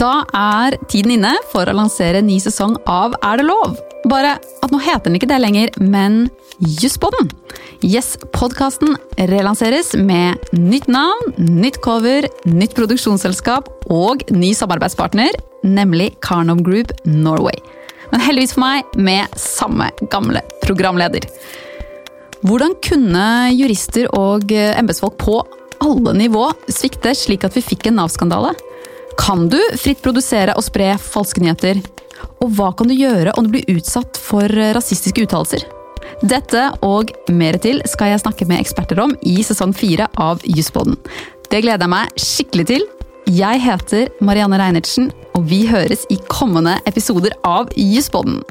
Da er tiden inne for å lansere ny sesong av Er det lov? Bare at nå heter den ikke det lenger, men Jusspodden. Yes, podkasten relanseres med nytt navn, nytt cover, nytt produksjonsselskap og ny samarbeidspartner, nemlig Carnov Group Norway. Men heldigvis for meg med samme gamle programleder. Hvordan kunne jurister og embetsfolk på alle nivå svikte slik at vi fikk en Nav-skandale? Kan du fritt produsere og spre falske nyheter? Og hva kan du gjøre om du blir utsatt for rasistiske uttalelser? Dette og mer til skal jeg snakke med eksperter om i sesong fire av Jusspodden. Det gleder jeg meg skikkelig til. Jeg heter Marianne Reinertsen, og vi høres i kommende episoder av Jusspodden.